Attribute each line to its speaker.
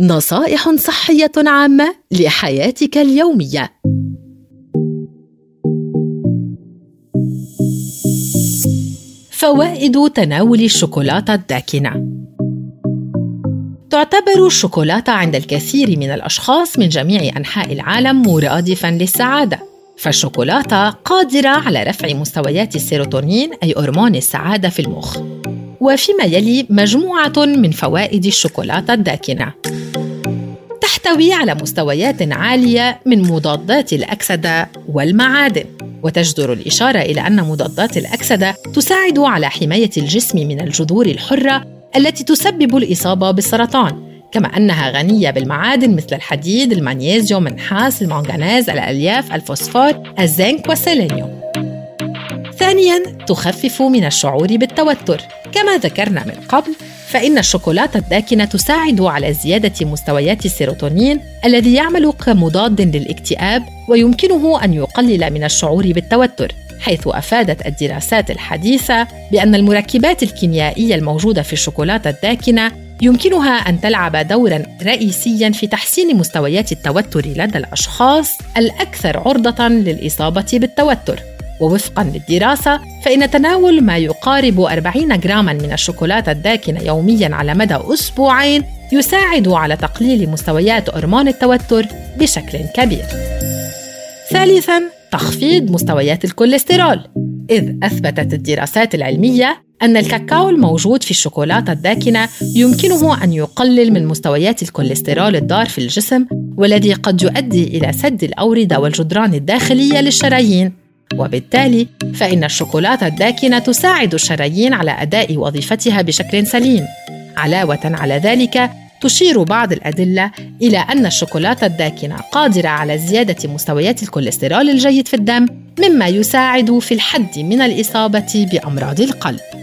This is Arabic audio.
Speaker 1: نصائح صحية عامة لحياتك اليومية. فوائد تناول الشوكولاتة الداكنة. تعتبر الشوكولاتة عند الكثير من الأشخاص من جميع أنحاء العالم مرادفاً للسعادة. فالشوكولاتة قادرة على رفع مستويات السيروتونين أي هرمون السعادة في المخ. وفيما يلي مجموعة من فوائد الشوكولاتة الداكنة. تحتوي على مستويات عالية من مضادات الأكسدة والمعادن وتجدر الإشارة إلى أن مضادات الأكسدة تساعد على حماية الجسم من الجذور الحرة التي تسبب الإصابة بالسرطان كما أنها غنية بالمعادن مثل الحديد، المغنيسيوم، النحاس، المنغنيز، الألياف، الفوسفور، الزنك والسيلينيوم. ثانياً تخفف من الشعور بالتوتر كما ذكرنا من قبل فإن الشوكولاتة الداكنة تساعد على زيادة مستويات السيروتونين الذي يعمل كمضاد للاكتئاب ويمكنه أن يقلل من الشعور بالتوتر حيث أفادت الدراسات الحديثة بأن المركبات الكيميائية الموجودة في الشوكولاتة الداكنة يمكنها أن تلعب دورا رئيسيا في تحسين مستويات التوتر لدى الأشخاص الأكثر عرضة للإصابة بالتوتر. ووفقا للدراسة فإن تناول ما يقارب 40 جراما من الشوكولاتة الداكنة يوميا على مدى أسبوعين يساعد على تقليل مستويات هرمون التوتر بشكل كبير. ثالثا تخفيض مستويات الكوليسترول إذ أثبتت الدراسات العلمية أن الكاكاو الموجود في الشوكولاتة الداكنة يمكنه أن يقلل من مستويات الكوليسترول الضار في الجسم والذي قد يؤدي إلى سد الأوردة والجدران الداخلية للشرايين وبالتالي فإن الشوكولاتة الداكنة تساعد الشرايين على أداء وظيفتها بشكل سليم. علاوة على ذلك تشير بعض الأدلة إلى أن الشوكولاتة الداكنة قادرة على زيادة مستويات الكوليسترول الجيد في الدم مما يساعد في الحد من الإصابة بأمراض القلب.